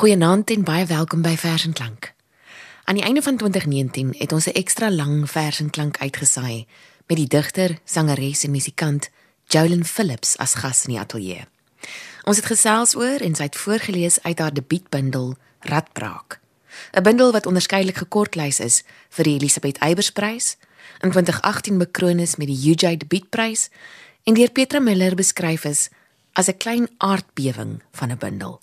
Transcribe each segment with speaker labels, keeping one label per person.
Speaker 1: Goeienaand en baie welkom by Vers en Klank. Aan die einde van 2019 het ons 'n ekstra lang Vers en Klank uitgesaai met die digter, sangeres en musikant Jolyn Phillips as gas in die ateljee. Ons het gesels oor en sy het voorgeles uit haar debuutbundel Radbraak. 'n Bundel wat onderskeidelik gekortlys is vir die Elisabeth Eybersprys, in 2018 bekroon is met die UJ debuutprys en deur Petra Miller beskryf is as 'n klein aardbewing van 'n bundel.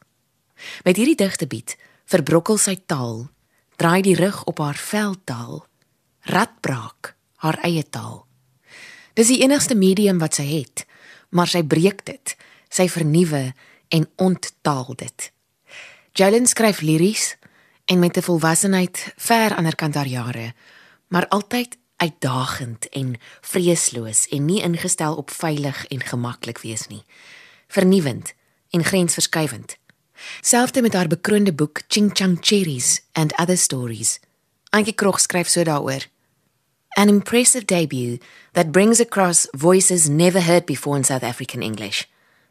Speaker 1: Met hierdie digtebied verbrokkel sy taal, draai die rug op haar veldtaal, radbraak haar eie taal. Dis die enigste medium wat sy het, maar sy breek dit, sy vernuwe en onttaal dit. Jalen skryf liries en met 'n volwassenheid ver aanderkant haar jare, maar altyd uitdagend en vreesloos en nie ingestel op veilig en gemaklik wees nie. Vernuwend en grensverskuivend. Selfs met haar bekroonde boek Ching Chang Cherries and Other Stories. Ankie Krog skryf so daaroor. An impressive debut that brings across voices never heard before in South African English,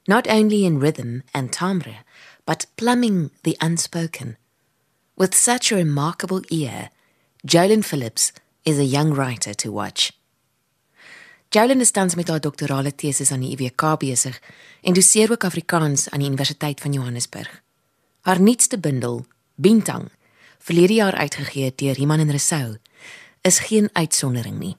Speaker 1: not only in rhythm and timbre, but plumbing the unspoken. With such a remarkable ear, Jolyn Phillips is a young writer to watch. Jolyn is tans met haar doktorale tesis aan die UWK besig en doseer ook Afrikaans aan die Universiteit van Johannesburg. Haar nuutste bundel, Bintang, verlede jaar uitgegee deur Iman en Resou, is geen uitsondering nie.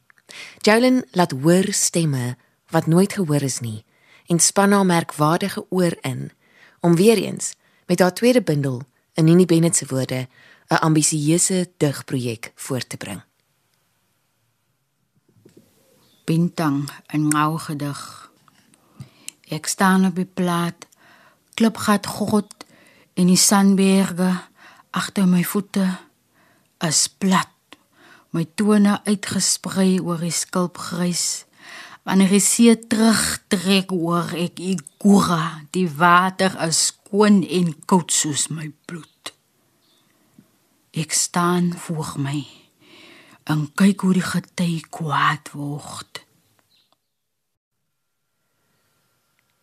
Speaker 1: Jolyn laat hoor stemme wat nooit gehoor is nie en span haar merkwaardige oor in om weer eens met haar tweede bundel, in Nini Bennett se woorde, 'n ambisieuse digprojek voort te bring.
Speaker 2: Bintang, 'n gou gedig. Ek staan op die plaat, klipgat God en die sandberge agter my voete is plat. My tone uitgesprei oor die skulpgrys. Wanneer die see terugtrek oor ek igura, die water is skoon en koud soos my bloed. Ek staan voor my en kyk hoe die gety kwaad word.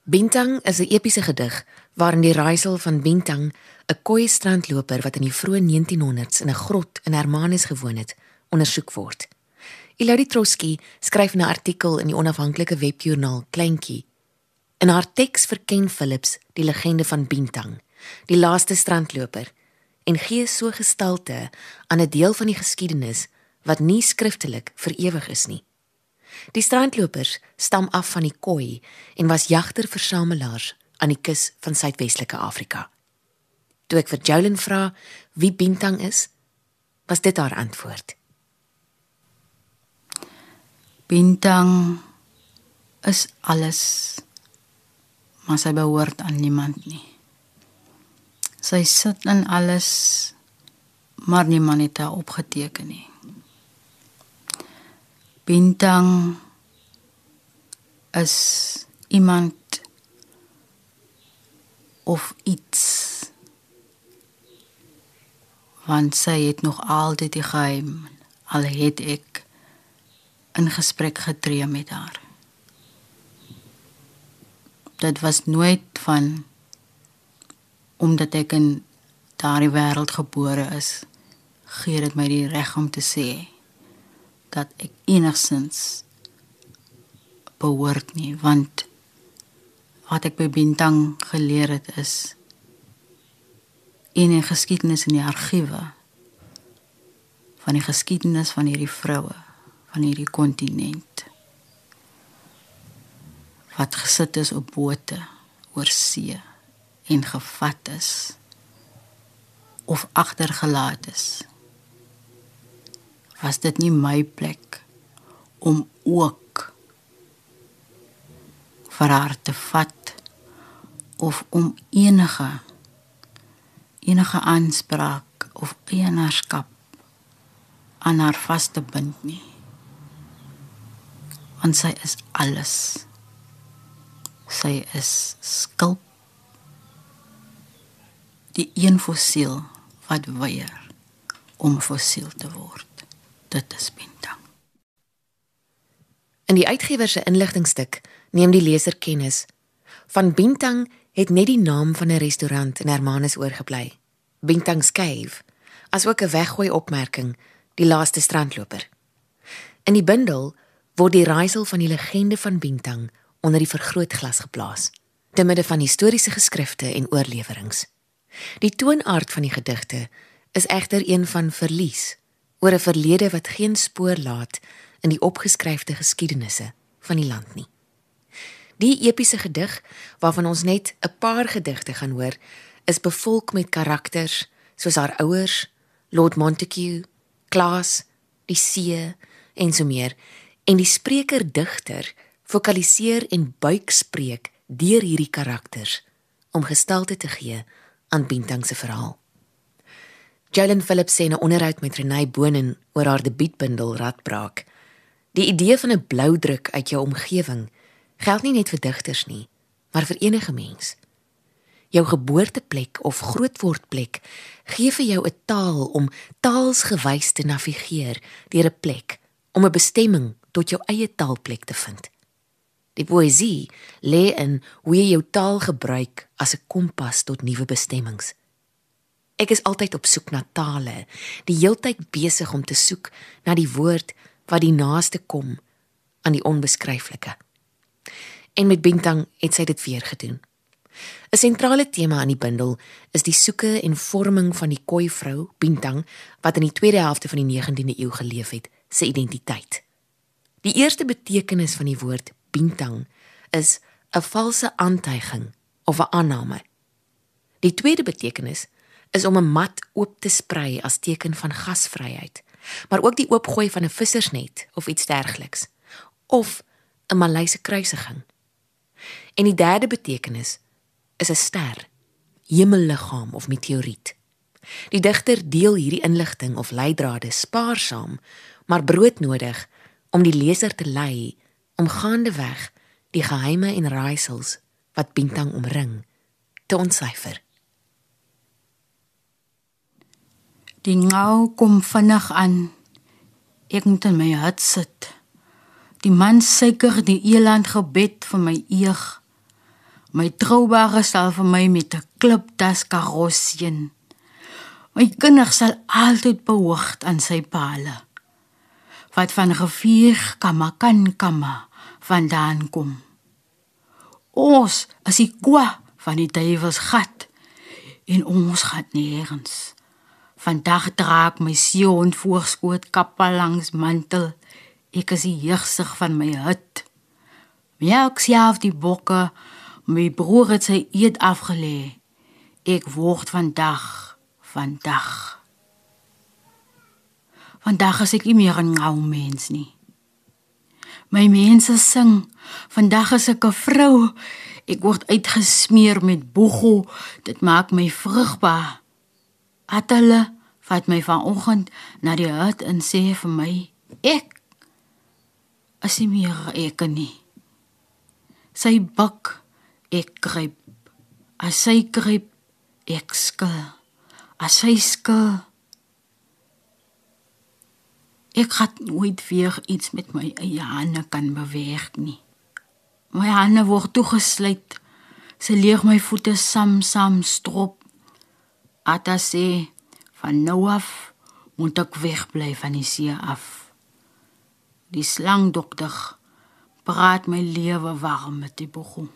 Speaker 1: Bintang is 'n epiese gedig waarin die raaisel van Bintang, 'n koei strandloper wat in die vroeë 1900s in 'n grot in Hermanus gewoon het, ondersoek word. Ilari Trotsky skryf 'n artikel in die onafhanklike webjoernaal Kleintjie. In haar teks verken Philips die legende van Bintang, die laaste strandloper, en gee so gestalte aan 'n deel van die geskiedenis wat nie skriftelik vir ewig is nie. Die strandlopers stam af van die Khoi en was jagter-versamelaars aan die kus van Suidwestelike Afrika. Toe ek vir Jolyn vra wie Bintang is, was dit haar antwoord.
Speaker 2: Bintang is alles, maar sy behoort aan niemand nie. Sy sit in alles, maar niemand het haar opgeteken nie. Bintang is iemand of iets. Want sy het nog altyd die geheim al het ek in gesprek getree met haar. Dit was nooit van omdat ek in daardie wêreld gebore is gee dit my die reg om te sê dat ek enigsins behoort nie want wat ek by Bintang geleer het is in die geskiedenis in die argiewe van die geskiedenis van hierdie vroue van hierdie kontinent wat gesit is op bote oor see en gevat is of agtergelaat is was dit nie my plek om ook vir haar te vat of om enige enige aanspraak of eienaarskap aan haar vas te bind nie. Want sy is alles. Sy is skulp. Die een fossiel wat weier om fossiel te word dit is Bintang.
Speaker 1: In die uitgewer se inligtingstuk neem die leser kennis van Bintang het net die naam van 'n restaurant in Hermanus oorgebly. Bintang's Cave, asook 'n weggooi opmerking, die laaste strandloper. In die bundel word die raaisel van die legende van Bintang onder die vergrootglas geplaas, te midde van historiese geskrifte en oorleweringe. Die toonaard van die gedigte is egter een van verlies oor 'n verlede wat geen spoor laat in die opgeskryfde geskiedenisse van die land nie. Die epiese gedig waarvan ons net 'n paar gedigte gaan hoor, is bevolk met karakters soos haar ouers, Lord Montague, Klaas, die see en so meer en die spreker digter fokaliseer en buikspreek deur hierdie karakters om gestalte te gee aan Bintang se verhaal. Jalen Phillips sê 'n onderhoud met Renay Bonen oor haar debuutbundel Radbraak. Die idee van 'n blou druk uit jou omgewing geld nie net vir digters nie, maar vir enige mens. Jou geboorteplek of grootwordplek gee vir jou 'n taal om taalsgewys te navigeer deur 'n plek om 'n bestemming tot jou eie taalplek te vind. Die poësie lê in hoe jy jou taal gebruik as 'n kompas tot nuwe bestemmings. Ek is altyd op soek na tale, die heeltyd besig om te soek na die woord wat die naaste kom aan die onbeskryflike. En met Bintang het sy dit weer gedoen. 'n Sentrale tema aan die bundel is die soeke en vorming van die koi vrou Bintang wat in die tweede helfte van die 19de eeu geleef het, se identiteit. Die eerste betekenis van die woord Bintang is 'n valse aantuiging of 'n aanname. Die tweede betekenis is om 'n mat oop te sprei as teken van gasvryheid, maar ook die oopgooi van 'n vissersnet of iets dergeliks of 'n Maleise kruisiging. En die derde betekenis is 'n ster, hemelliggaam of meteoriet. Die digter deel hierdie inligting of leidrade spaarsaam, maar broodnodig om die leser te lei om gaandeweg die geheime en raaisels wat Bintang omring te ontsyfer.
Speaker 2: Die ngou kom vinnig aan. Ek moet in my hut sit. Die man seker die eland gebed vir my eeg. My troubare sal vir my met 'n kliptas karossien. My kinders sal altyd behoort aan sy paale. Wat van rivier Kamakan Kama vandaan kom. Ons is die kwa van die duiwels gat en ons gaan nêrens. Vandag draak my seun voorskoot kappa langs mantel. Ek is die heugsig van my hut. Melk self die bokke My broer het sy eet afgelê. Ek word vandag, vandag. Vandag is ek nie meer 'n ou mens nie. My mense sing, vandag is ek 'n vrou. Ek word uitgesmeer met boego. Dit maak my vrugbaar. Atelle vat my vanoggend na die hut en sê vir my, ek as nie meer ek nie. Sy bak ek gryp. As sy gryp ek skil. As sy skil ek het nooit weer iets met my eie hande kan beweeg nie. My hande word toegesluit. Sy leeg my voete sam sam strop ata sê van nou af moet ek wegbly van die see af die slangdokter praat my lewe warm met die boom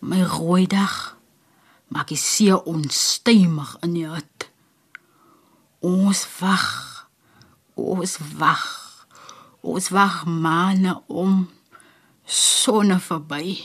Speaker 2: my rooi dag maak die see onstuimig in die hut. Ons wag. Ons wag. Ons wag maane om sonne verby.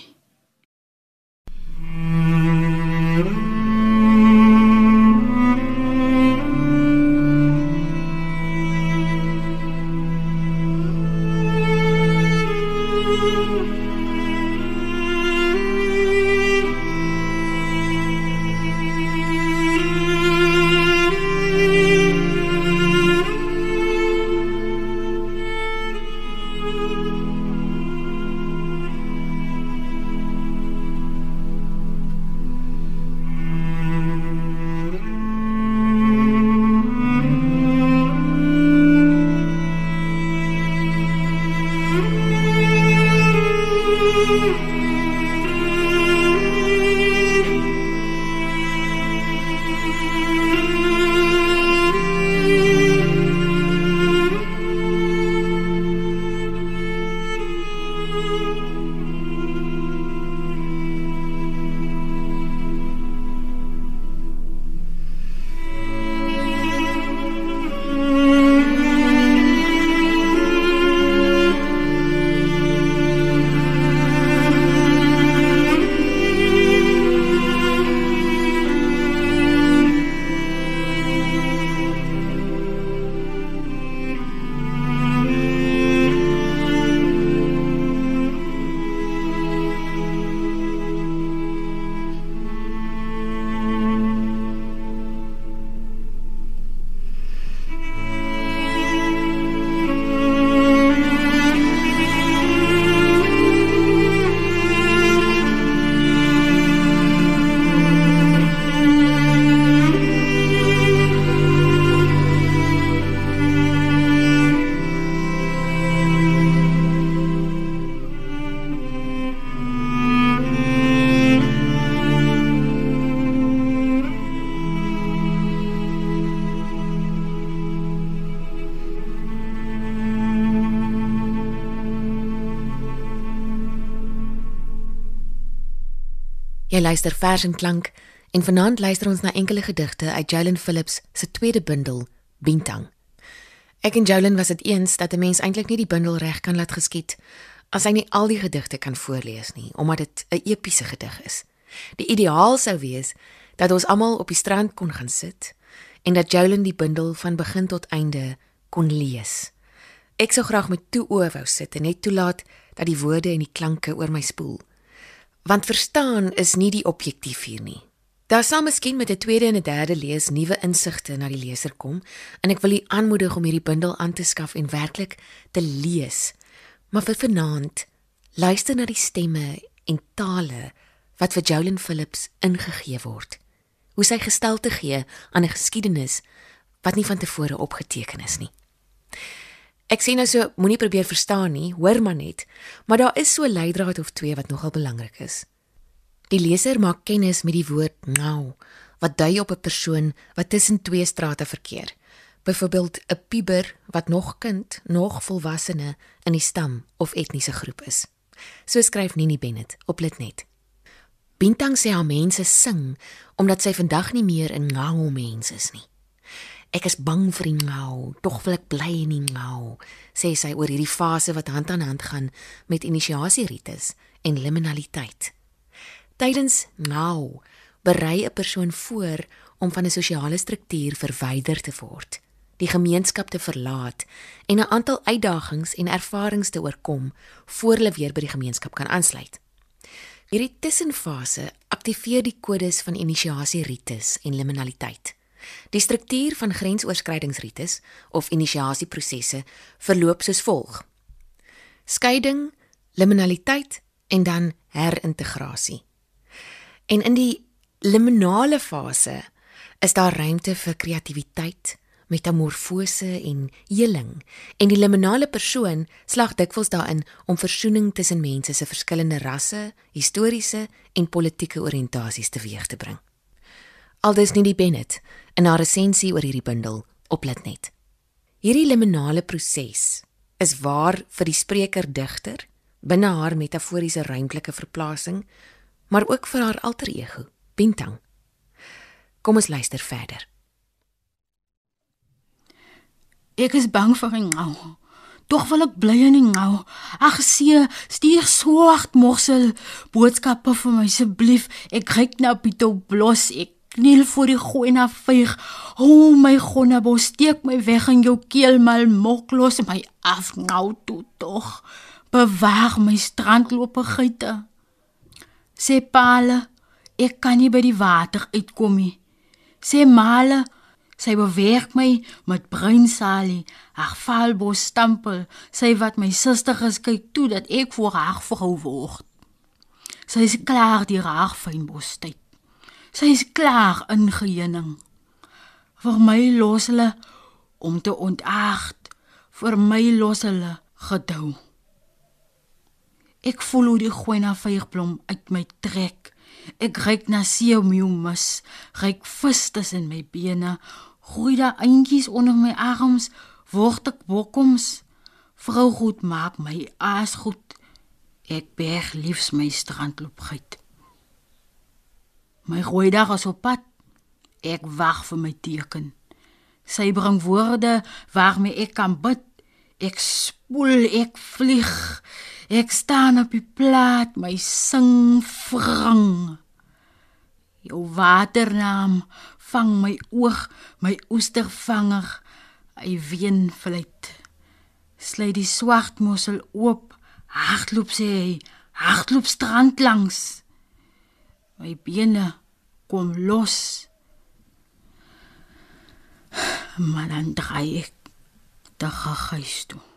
Speaker 1: Luister vers en klank en vanaand luister ons na enkele gedigte uit Jolyn Phillips se tweede bundel Bintang. Ek en Jolyn was dit eens dat 'n mens eintlik nie die bundel reg kan laat geskied as hy nie al die gedigte kan voorlees nie, omdat dit 'n epiese gedig is. Die ideaal sou wees dat ons almal op die strand kon gaan sit en dat Jolyn die bundel van begin tot einde kon lees. Ek sou graag met toe oë wou sit en net toelaat dat die woorde en die klanke oor my spoel. Want verstaan is nie die objektief hier nie. Daar sal miskien met 'n tweede en 'n derde lees nuwe insigte na die leser kom en ek wil u aanmoedig om hierdie bundel aan te skaf en werklik te lees. Maar vir vanaand luister na die stemme en tale wat vir Jolyn Phillips ingegee word. Hoe sy gestalte gee aan 'n geskiedenis wat nie van tevore opgeteken is nie. Ek sê nou so, moenie probeer verstaan nie, hoor maar net, maar daar is so 'n leidraad of twee wat nogal belangrik is. Die leser maak kennis met die woord nou, wat dui op 'n persoon wat tussen twee strate verkeer. Byvoorbeeld 'n puber wat nog kind, nog volwassene in die stam of etniese groep is. So skryf Nini Bennett op Litnet. Bintang sê haar mense sing omdat sy vandag nie meer in Ngao mense is nie. Ek is bang vir die Ngao, tog wil ek bly in die Ngao, sê sy oor hierdie fase wat hand aan hand gaan met inisiasierites en liminaliteit. Tydens Ngao berei 'n persoon voor om van 'n sosiale struktuur verwyder te word, die gemeenskap te verlaat en 'n aantal uitdagings en ervarings te oorkom voor hulle weer by die gemeenskap kan aansluit. Hierdie tussenfase aktiveer die kodes van inisiasierites en liminaliteit. Die struktuur van grensoorskrydingsrites of inisiasieprosesse verloop soos volg: skeiding, liminaliteit en dan herintegrasie. En in die liminale fase is daar ruimte vir kreatiwiteit, metamorfose en heling en die liminale persoon slag dikwels daarin om versoening tussen mense se verskillende rasse, historiese en politieke oriëntasies teweeg te bring. Aldus nie die Bennett in haar resensie oor hierdie bundel op Litnet. Hierdie liminale proses is waar vir die spreker digter binne haar metaforiese ruimtelike verplasing, maar ook vir haar alter ego, Bintang. Kom ons luister verder.
Speaker 2: Ek is bang vir 'n ngou. Tog wil ek bly in die ngou. Ag see, stuur swart morsel boodskappe vir my asseblief. Ek kyk na Pieto blos. Ek kniel voor die gooi na vyg. O oh, my gonna bos, steek my weg in jou keel mal mok los my af ngou toe tog. Bewaar my strandlope geite. Sê Paale, ek kan nie by die water uitkom nie. Sê Male, Sy bewerk my met bruin salie, haar valbos stempel, sy wat my suster geskyk toe dat ek voor haar vrou word. Sy is klaar die raag fynbos tyd. Sy is klaar ingeheuning. Vir my los hulle om te ontaard, vir my los hulle gedou. Ek voel hoe die goeie vyerblom uit my trek. Ek ryk na seemumus, ryk vis tussen my bene, groei daar eentjies onder my arms, word ek bokkoms. Vrou goed maak my aas goed. Ek berg liefs my strandloopgeit. My gooi daar as op pad. Ek wag vir my teken. Sy bring woorde waarmee ek kan bid. Ek spoel, ek vlieg. Ek staan op die plaat, my sing vrang. Jou waternaam vang my oog, my oestervanger, hy ween vleit. Sly die swart mossel oop, hardloop sê hy, hardloop strand langs. My bene kom los. Maar dan draai ek te gehuis toe.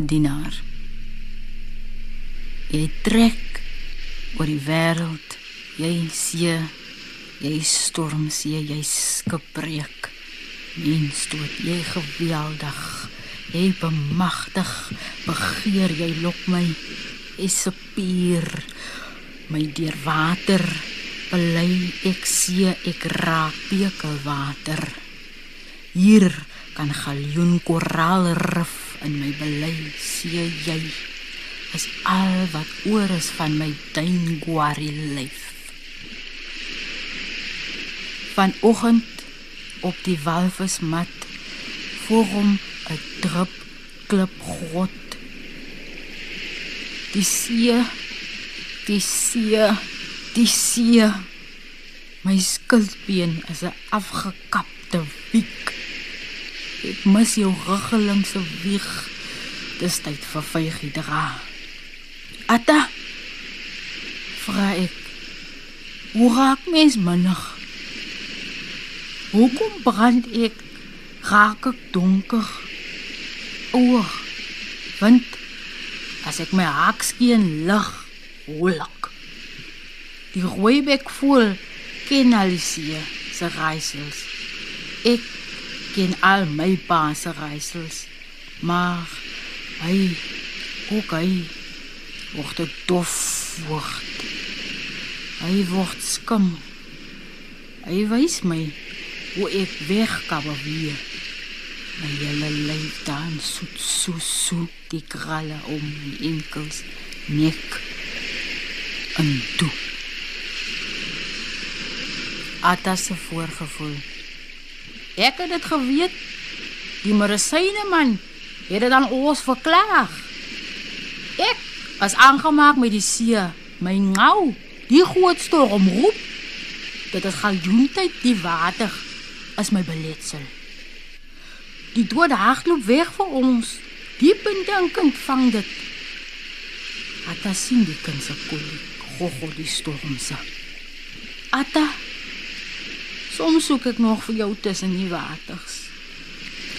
Speaker 2: Dienaar. Jy trek oor die wêreld, jy see, jy stormsee, jy skipbreek. Mens tot jy geweldig, jy bemagtig, begeer jy lok my, jy sepier my deur water, belei ek see, ek raak bekelwater. Hier kan galjoen koraalrif in my belei see jy is al wat oor is van my duinguari lyf. Vanoggend op die walvismat voor hom 'n drup klip grot. Die see, die see, die see. My skildbeen is 'n afgekapte wiek. Ek mis jou ruggelingse wieg. Dis tyd vir vygie dra. Atta. Vra ek. Hoe raak mens mannig? Hoekom brand ek? Raak ek donker? Oog. Want as ek my hakskeen lig, holak. Die rooibek voel kenalisie se raaisels. Ek ken al my pa se raaisels. Maar hy ook hy word dit dof word. Hy word skim. Hy wys my hoe ek wegkabbe weer. My hele lyf dan soet so so die kralle om my enkels nek en toe. Atta se voorgevoel. Ek het dit geweet. Die medisyne man het dit aan ons verklaar. Ek was aangemaak met die see, my ngou, die groot storm roep. Dit is galjoentyd die water as my beletsel. Die dode hardloop weg vir ons. Diep in dankend vang dit. Atta sien die kind se kolie, gogo die storm se. Atta Soms soek ek nog vir jou tussen die waters.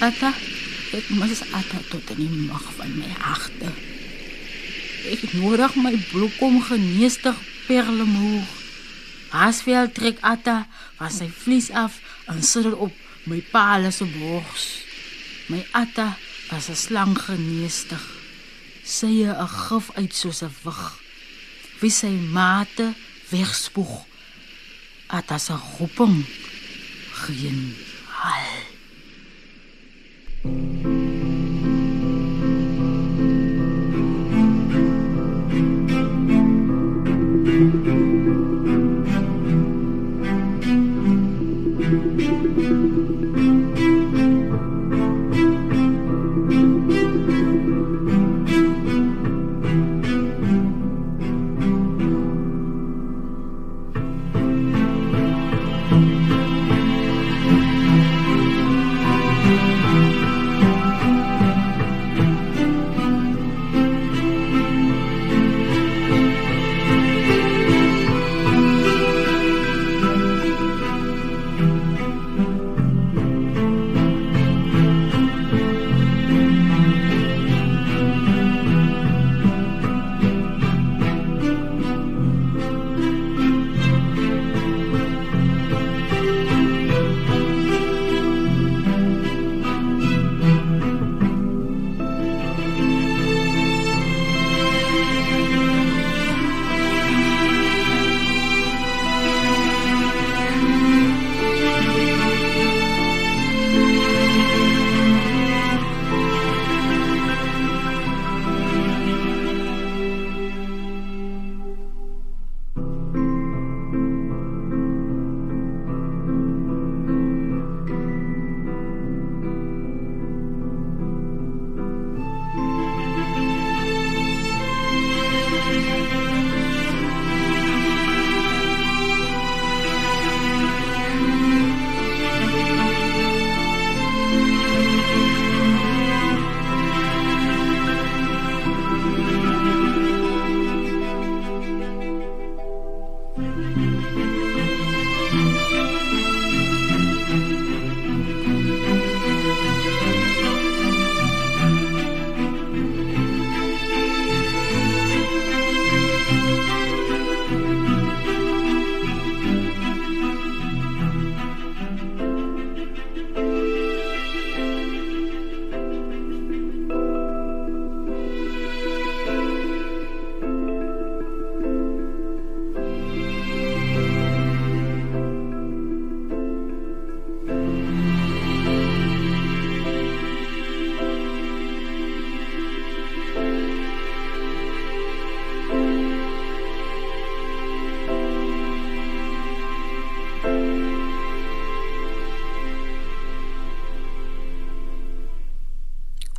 Speaker 2: Atta, ek mis Atta tot in die mag van my harte. Ek nodig my bloekom geneestig perlemoer. Asvel trek Atta van sy vlies af en sit op my paal se bors. My Atta was 'n slang geneestig. Sy 'n gif uit soos 'n wig. Wie sy mate wegspoeg. Atta se roeping geen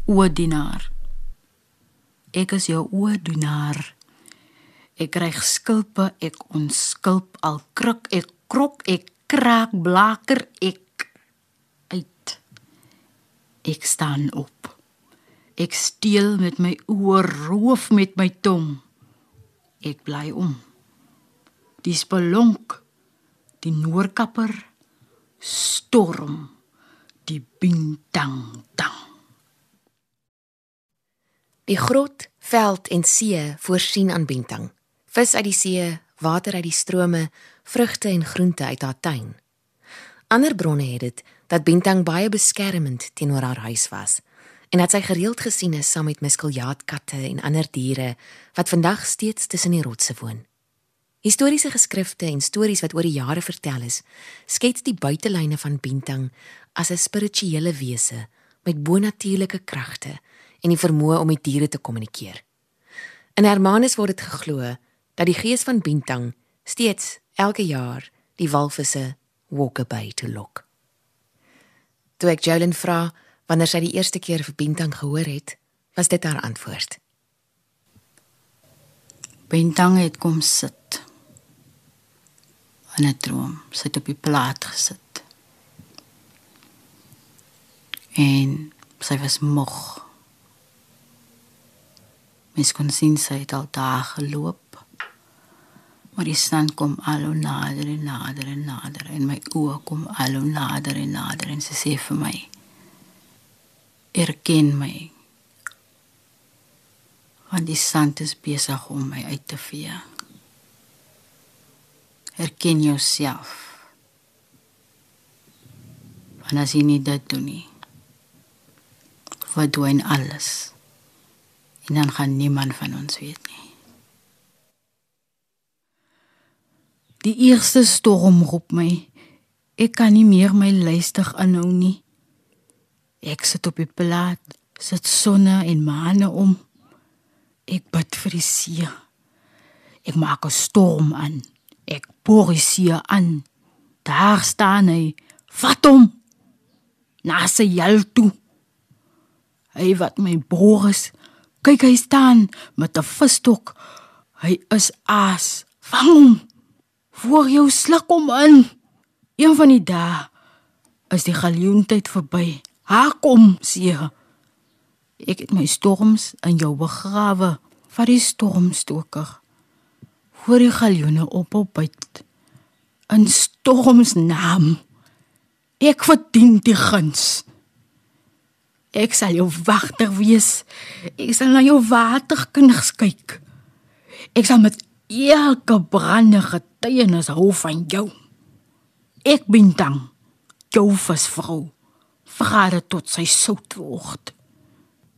Speaker 2: hal. oordienaar. Ek is jou oordienaar. Ek kry skulpe, ek onskulp al kruk ek krok ek kraak blaker ek uit. Ek staan op. Ek steel met my oor, roof met my tong. Ek bly om. Die spelonk, die noorkapper storm die bintang tang.
Speaker 1: Die grot, veld en see voorsien aan Bintang. Vis uit die see, water uit die strome, vrugte en groente uit haar tuin. Ander bronne het dit dat Bintang baie beskermend teenoor haar huis was en dat sy gereeld gesien is saam met muskeljaatkatte en ander diere wat vandag steeds tussen die rotse woon. Historiese geskrifte en stories wat oor die jare vertel is, skets die buitelyne van Bintang as 'n spirituele wese met bonatuurlike kragte en die vermoë om met diere te kommunikeer. In Hermanus word dit geglo dat die gees van Bintang steeds elke jaar die walvisse Walkaby te lok. Toe ek Jolyn vra wanneer sy die eerste keer vir Bintang gehoor het, was dit haar antwoord.
Speaker 2: Bintang het kom sit. In 'n droom, sy het op die plaat gesit. En sy was moeg. Mens kon sien sy het al dae geloop. Maar die son kom al hoe nader en nader en nader en my oë kom al hoe nader en nader en sy sê vir my: "Erken my." Want die son is besig om my uit te vee. Erken jouself. Want as jy nie dit doen nie, verdwyn alles en dan gaan niemand van ons weet nie. Die eerste storm roep my. Ek kan nie meer my luister aanhou nie. Ek sit op die plaat, sit sonne en maane om. Ek bid vir die see. Ek maak 'n storm aan. Ek boor die see aan. Daar staan hy. Vat hom. Na sy jel toe. Hy wat my Boris Kyk hy staan met 'n visstok. Hy is aas. Vang hom. Voor jou sluk hom in. Een van die dae is die galjoentyd verby. Ha kom, see. Ek het my storms in jou begrawe. Vat die stormstoker. Voor die galjoene op op byt. In storms naam. Ek verdien die guns. Ek sal jou wagter wees. Ek sal na jou waterkinders kyk. Ek sal met elke brande getuienis hou van jou. Ek bin dan jou visvrou. Vrade tot sy sout word.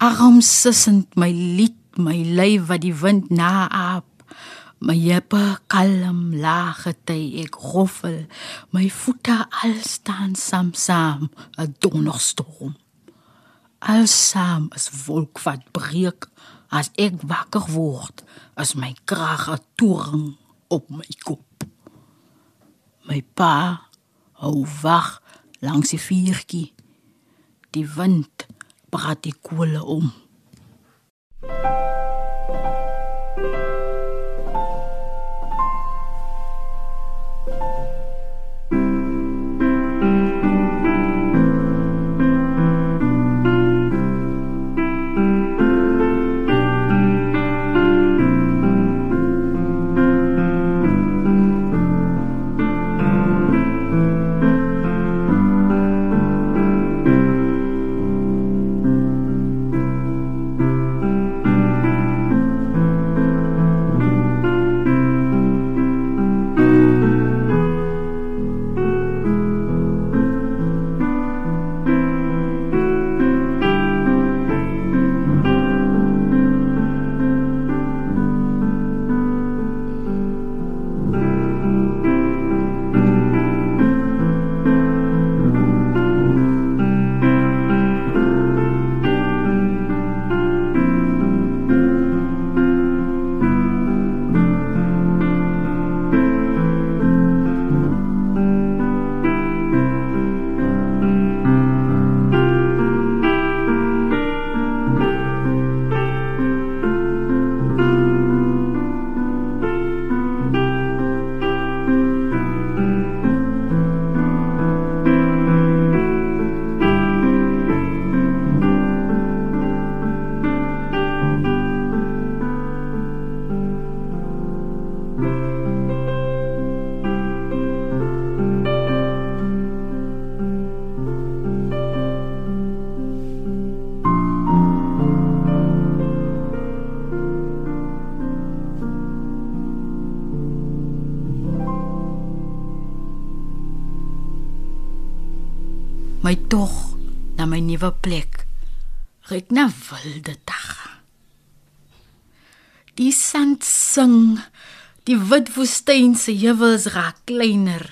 Speaker 2: Arm sissend my lied, my lyf wat die wind naap. My jeppe kalm lage ty ek roffel. My voete al staan saam saam 'n donderstorm alsaam is wolk wat breek. As ek wakker word as my krag 'n toring op my kop. My pa hou wag langs die vuurtjie. Die wind praat die kolle om woestyn se heuwels raak kleiner.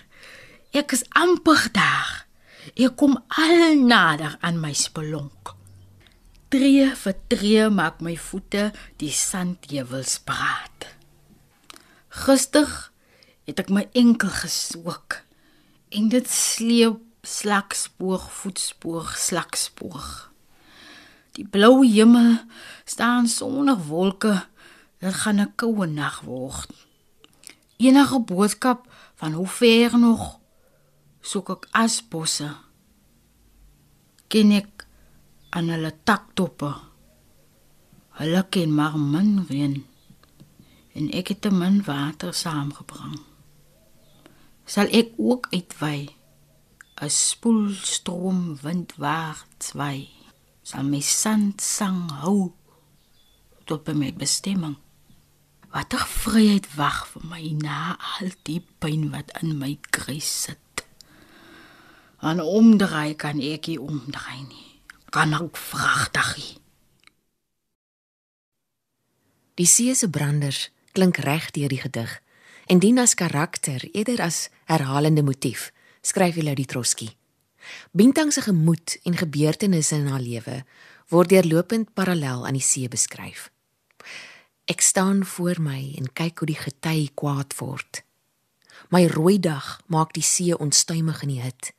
Speaker 2: Ek is amper daar. Ek kom al nader aan my spelonk. Tree vir tree maak my voete die sandheuwels braat. Gister het ek my enkel geswak en dit sleep slakspoor voetspoor slakspoor. Die blou hemel staan sonder wolke. Dit gaan 'n koue nag word. Enige boodskap van hoe ver nog soek ek asbosse. Ken ek aan hulle taktoppe. Hulle ken maar min reën en ek het te min water saamgebring. Sal ek ook uitwy? 'n spoelstroom windwaarts wy. Sal my sand sang hou tot by my bestemming. Watter vryheid wag vir my na al die pyn wat in my kruis sit. Aan omdraai kan ek nie omdraai nie. Kan ek vragtig nie.
Speaker 1: Die see se branders klink reg deur die gedig en dien as karakter eerder as herhalende motief, skryf Elodie Trotsky. Bintang se gemoed en gebeurtenisse in haar lewe word deurlopend parallel aan die see beskryf. Ek staan voor my en kyk hoe die gety kwaad word. My rooi dag maak die see onstuimig in die hit.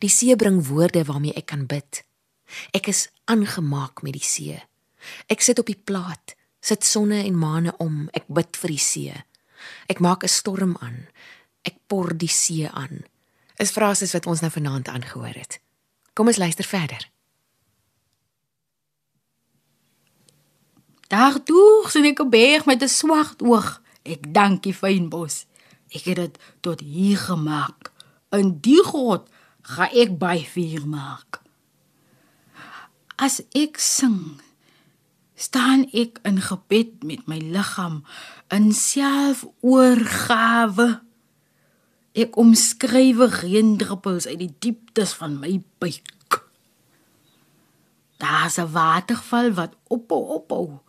Speaker 1: Die see bring woorde waarmee ek kan bid. Ek is aangemaak met die see. Ek sit op die plaat, sit sonne en maane om, ek bid vir die see. Ek maak 'n storm aan. Ek por die see aan. Is frases wat ons nou vanaand aangehoor het. Kom ons luister verder.
Speaker 2: Daar toe sien ek 'n berg met 'n swart oog. Ek dank die fynbos. Ek het dit tot hier gemaak. In die God gaan ek by vuur maak. As ek sing, staan ek in gebed met my liggaam in selfoorgawe. Ek omskryf reendruppels uit die dieptes van my buik. Daar's 'n waterval wat ophou ophou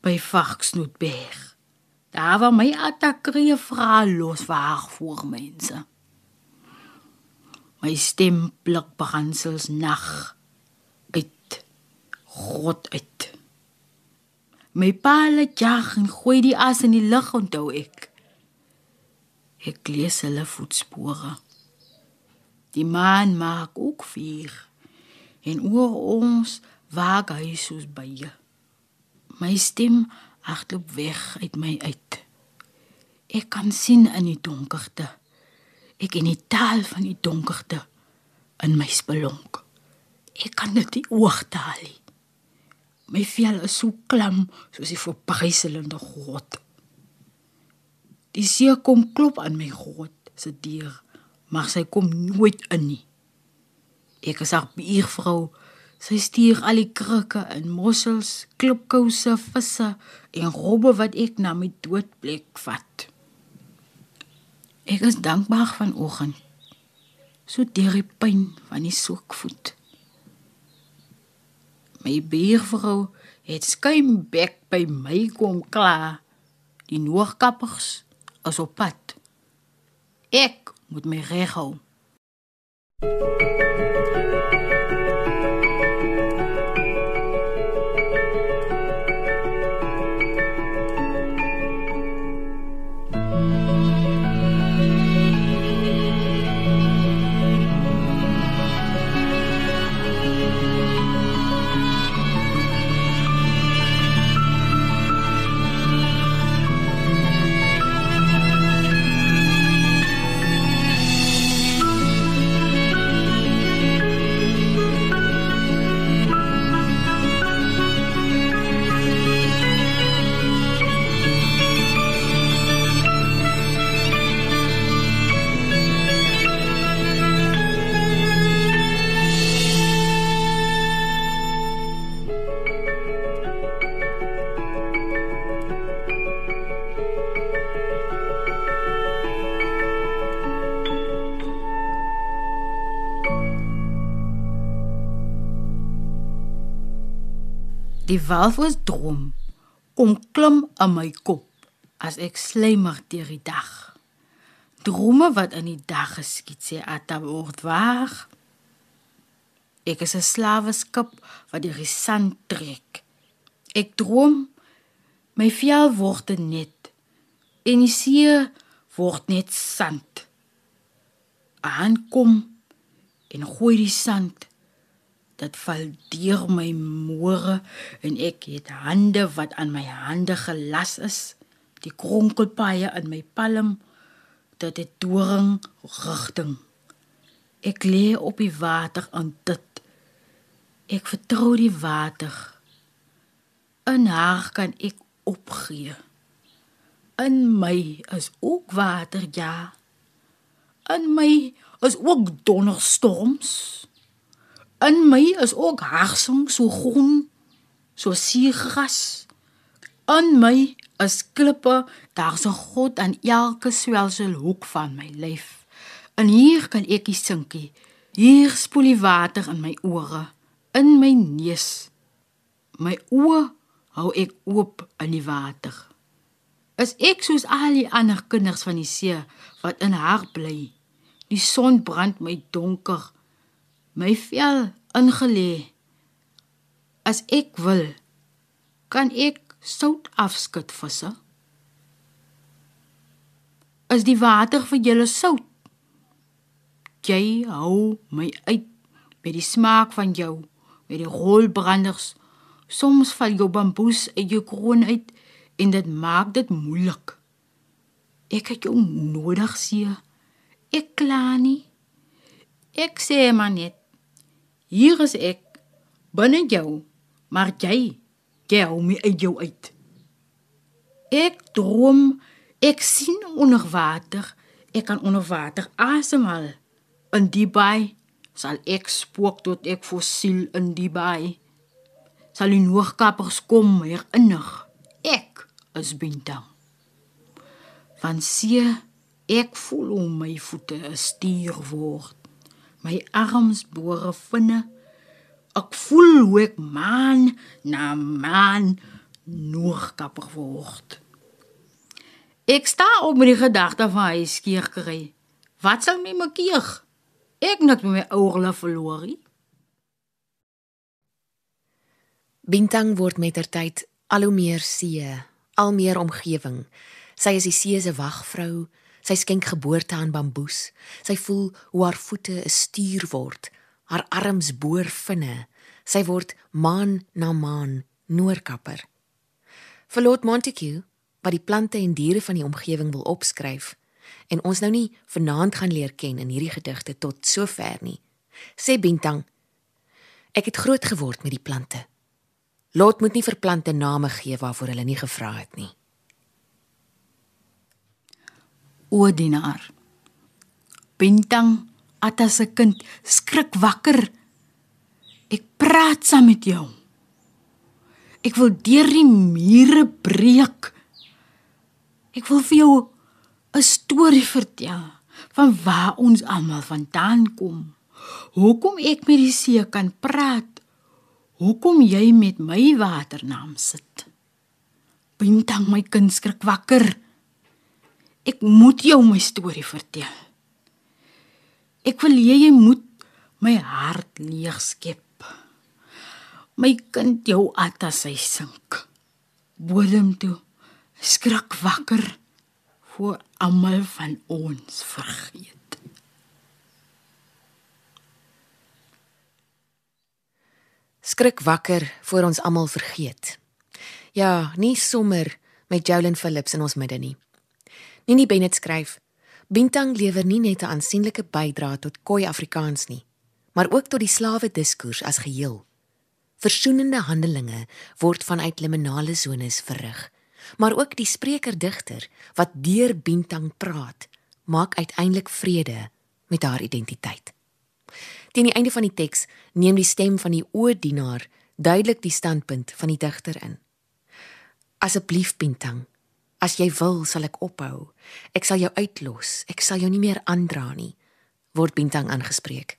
Speaker 2: by Vaksnoetberg. Daar waar my attakree vra los waar voor mense. My stem blik begansels nag uit God uit. My paal jag en gooi die as in die lug onthou ek. Ek lees hulle voetspore. Die maan maak ook vuur en oor ons waag hy soos baie. My stem hardloop weg uit my uit. Ek kan sien in die donkerte. Ek in die taal van die donkerte in my spelonk. Ek kan dit oogtaal. My vel is so klam soos die verpryselende God. Die see kom klop aan my God se deur, maar sy kom nooit in nie. Ek is 'n buurvrou Sy stuur al die krikke en mossels, klipkouse, visse en robbe wat ek na my doodplek vat. Ek is dankbaar vanoggend. So deur die pyn van die soekvoet. My buurvrou het skuimbek by my kom klaar. Die noorkappers is op pad. Ek moet my reghou. thank you Die walvis droom kom klim in my kop as ek slymer deur die dag. Drome wat in die dag geskied sê Atta word waar. Ek is 'n slaweskip wat deur die sand trek. Ek droom my vel word net en die see word net sand. Aankom en gooi die sand dit val deur my môre en ek het hande wat aan my hande gelas is. Die kronkelpaaie in my palm. Dit het doring rigting. Ek lê op die water en dit. Ek vertrou die water. In haar kan ek opgee. In my is ook water ja. In my is ook donderstorms In my is ook harsing so groen, so suurgras. In my is klippe, daar's 'n God aan elke swelsel hoek van my lyf. En hier kan ek sinkie. Hier spoel die water in my ore, in my neus. My oë hou ek oop in die water. Is ek soos al die ander kinders van die see wat in haar bly? Die son brand my donker my vel ingelê. As ek wil, kan ek sout afskud visse. As die water vir julle sout. Jy hou my uit met die smaak van jou, met die rolbranders. Soms val jou bamboes uit jou kroon uit en dit maak dit moeilik. Ek het jou nodig, sie. Ek kla nie. Ek sê maar net Hier is ek binne jou, maar jy gou my uit jou uit. Ek droom, ek sien onder water, ek kan onder water asemhaal. In die baai sal ek spook tot ek fossiel in die baai. Sal die noogkappers kom hier innig. Ek is bintang. Van see ek voel om my voete stuur word my arms bore vinne. Ek voel hoe ek man na man noorkapper word. Ek sta op met die gedagte van hy skeer kry. Wat sal my maak? Ek net met my oorle verloor.
Speaker 1: Bintang word met ter tyd al hoe meer see, al meer omgewing. Sy is die see se wagvrou, Sy skenk geboorte aan bamboes. Sy voel hoe haar voete 'n stuur word, haar arms boor vinne. Sy word maan na maan noorkapper. Verloot Montague, wat die plante en diere van die omgewing wil opskryf en ons nou nie vanaand gaan leer ken in hierdie gedigte tot sover nie. Sê Bintang, ek het groot geword met die plante. Lot moet nie vir plante name gee waarvoor hulle nie gevra het nie
Speaker 2: o dienaar. Bintang Atta se kind skrik wakker. Ek praat saam met jou. Ek wil deur die mure breek. Ek wil vir jou 'n storie vertel van waar ons almal vandaan kom. Hoekom ek met die see kan praat? Hoekom jy met my waternaam sit? Bintang my kind skrik wakker. Ek moet jou my storie vertel. Ek wil hê jy moet my hart leeg skep. My kind jou atta sy sink. Bodem toe skrik wakker voor almal van ons vergeet.
Speaker 1: Skrik wakker voor ons almal vergeet. Ja, nie sommer met Jolyn Phillips in ons midde nie. Nini Bennett skryf: Bintang lewer nie net 'n aansienlike bydrae tot Khoi Afrikaans nie, maar ook tot die slawe diskurs as geheel. Versoenende handelinge word vanuit liminale sones verrig, maar ook die spreker-digter wat deur Bintang praat, maak uiteindelik vrede met haar identiteit. Teen die einde van die teks neem die stem van die oordienaar duidelik die standpunt van die digter in. Asseblief Bintang, As jy wil, sal ek ophou. Ek sal jou uitlos. Ek sal jou nie meer aandra nie. Word Bintang aangespreek.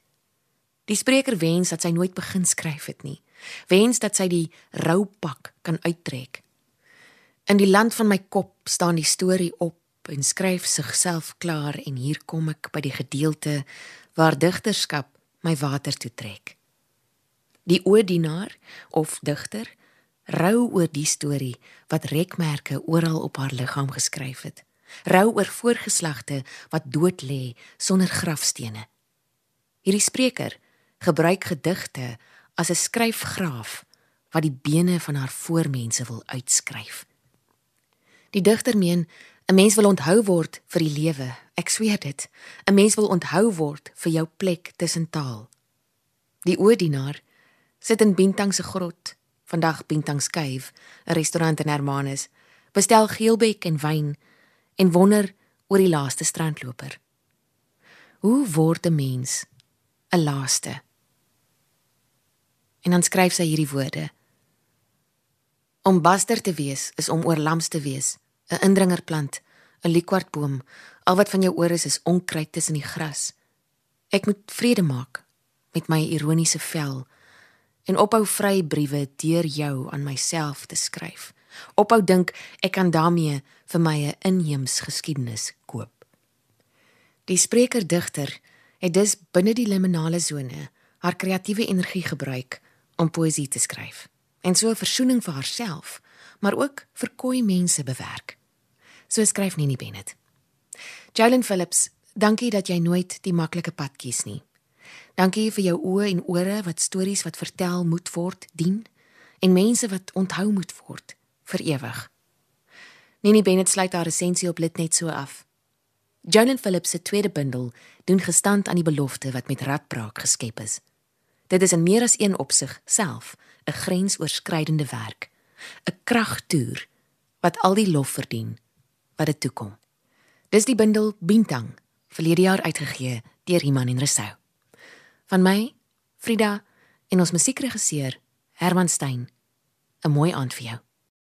Speaker 1: Die spreker wens dat sy nooit begin skryf het nie, Wens dat sy die roupak kan uittrek. In die land van my kop staan die storie op en skryf sigself klaar en hier kom ek by die gedeelte waar digterskap my water toe trek. Die oordienaar of digter rou oor die storie wat rekmerke oral op haar liggaam geskryf het. Rou oor voorgeslagte wat dood lê sonder grafstene. Hierdie spreker gebruik gedigte as 'n skryfgraaf wat die bene van haar voormense wil uitskryf. Die digter meen 'n mens wil onthou word vir die lewe. Ek sweer dit. 'n Mens wil onthou word vir jou plek tussen taal. Die oordienaar sit in Bintang se grot, vandag Bintang Cave, 'n restaurant in Hermanus, bestel geelbek en wyn en wonder oor die laaste strandloper. Hoe word 'n mens 'n laaste? En dan skryf sy hierdie woorde: Om baster te wees is om oorlams te wees, 'n indringerplant, 'n liekwartboom, al wat van jou oor is is onkruid tussen die gras. Ek moet vrede maak met my ironiese vel en ophou vry briewe deur jou aan myself te skryf. Ophou dink ek kan daarmee vir my 'n inheems geskiedenis koop. Die spreker digter het dus binne die liminale sone haar kreatiewe energie gebruik om poësie te skryf en so 'n versoening vir haarself, maar ook vir koei mense bewerk. So skryf Nini Bennett. Jalen Phillips, dankie dat jy nooit die maklike pad kies nie. Dankie vir jou oë en ore wat stories wat vertel moet word dien en mense wat onthou moet word vir ewig. Nini Bennett sluit haar resensie op Litnet so af. Jalen Phillips se tweede bundel doen gestand aan die belofte wat met radbraak geskep is. Dit is in meer as een opsig self 'n grensoorskridende werk, 'n kragtoer wat al die lof verdien wat dit toekom. Dis die bundel Bintang, verlede jaar uitgegee deur Iman en Resou. Van my, Frida en ons musiekregisseur Herman Stein. 'n Mooi aand vir jou.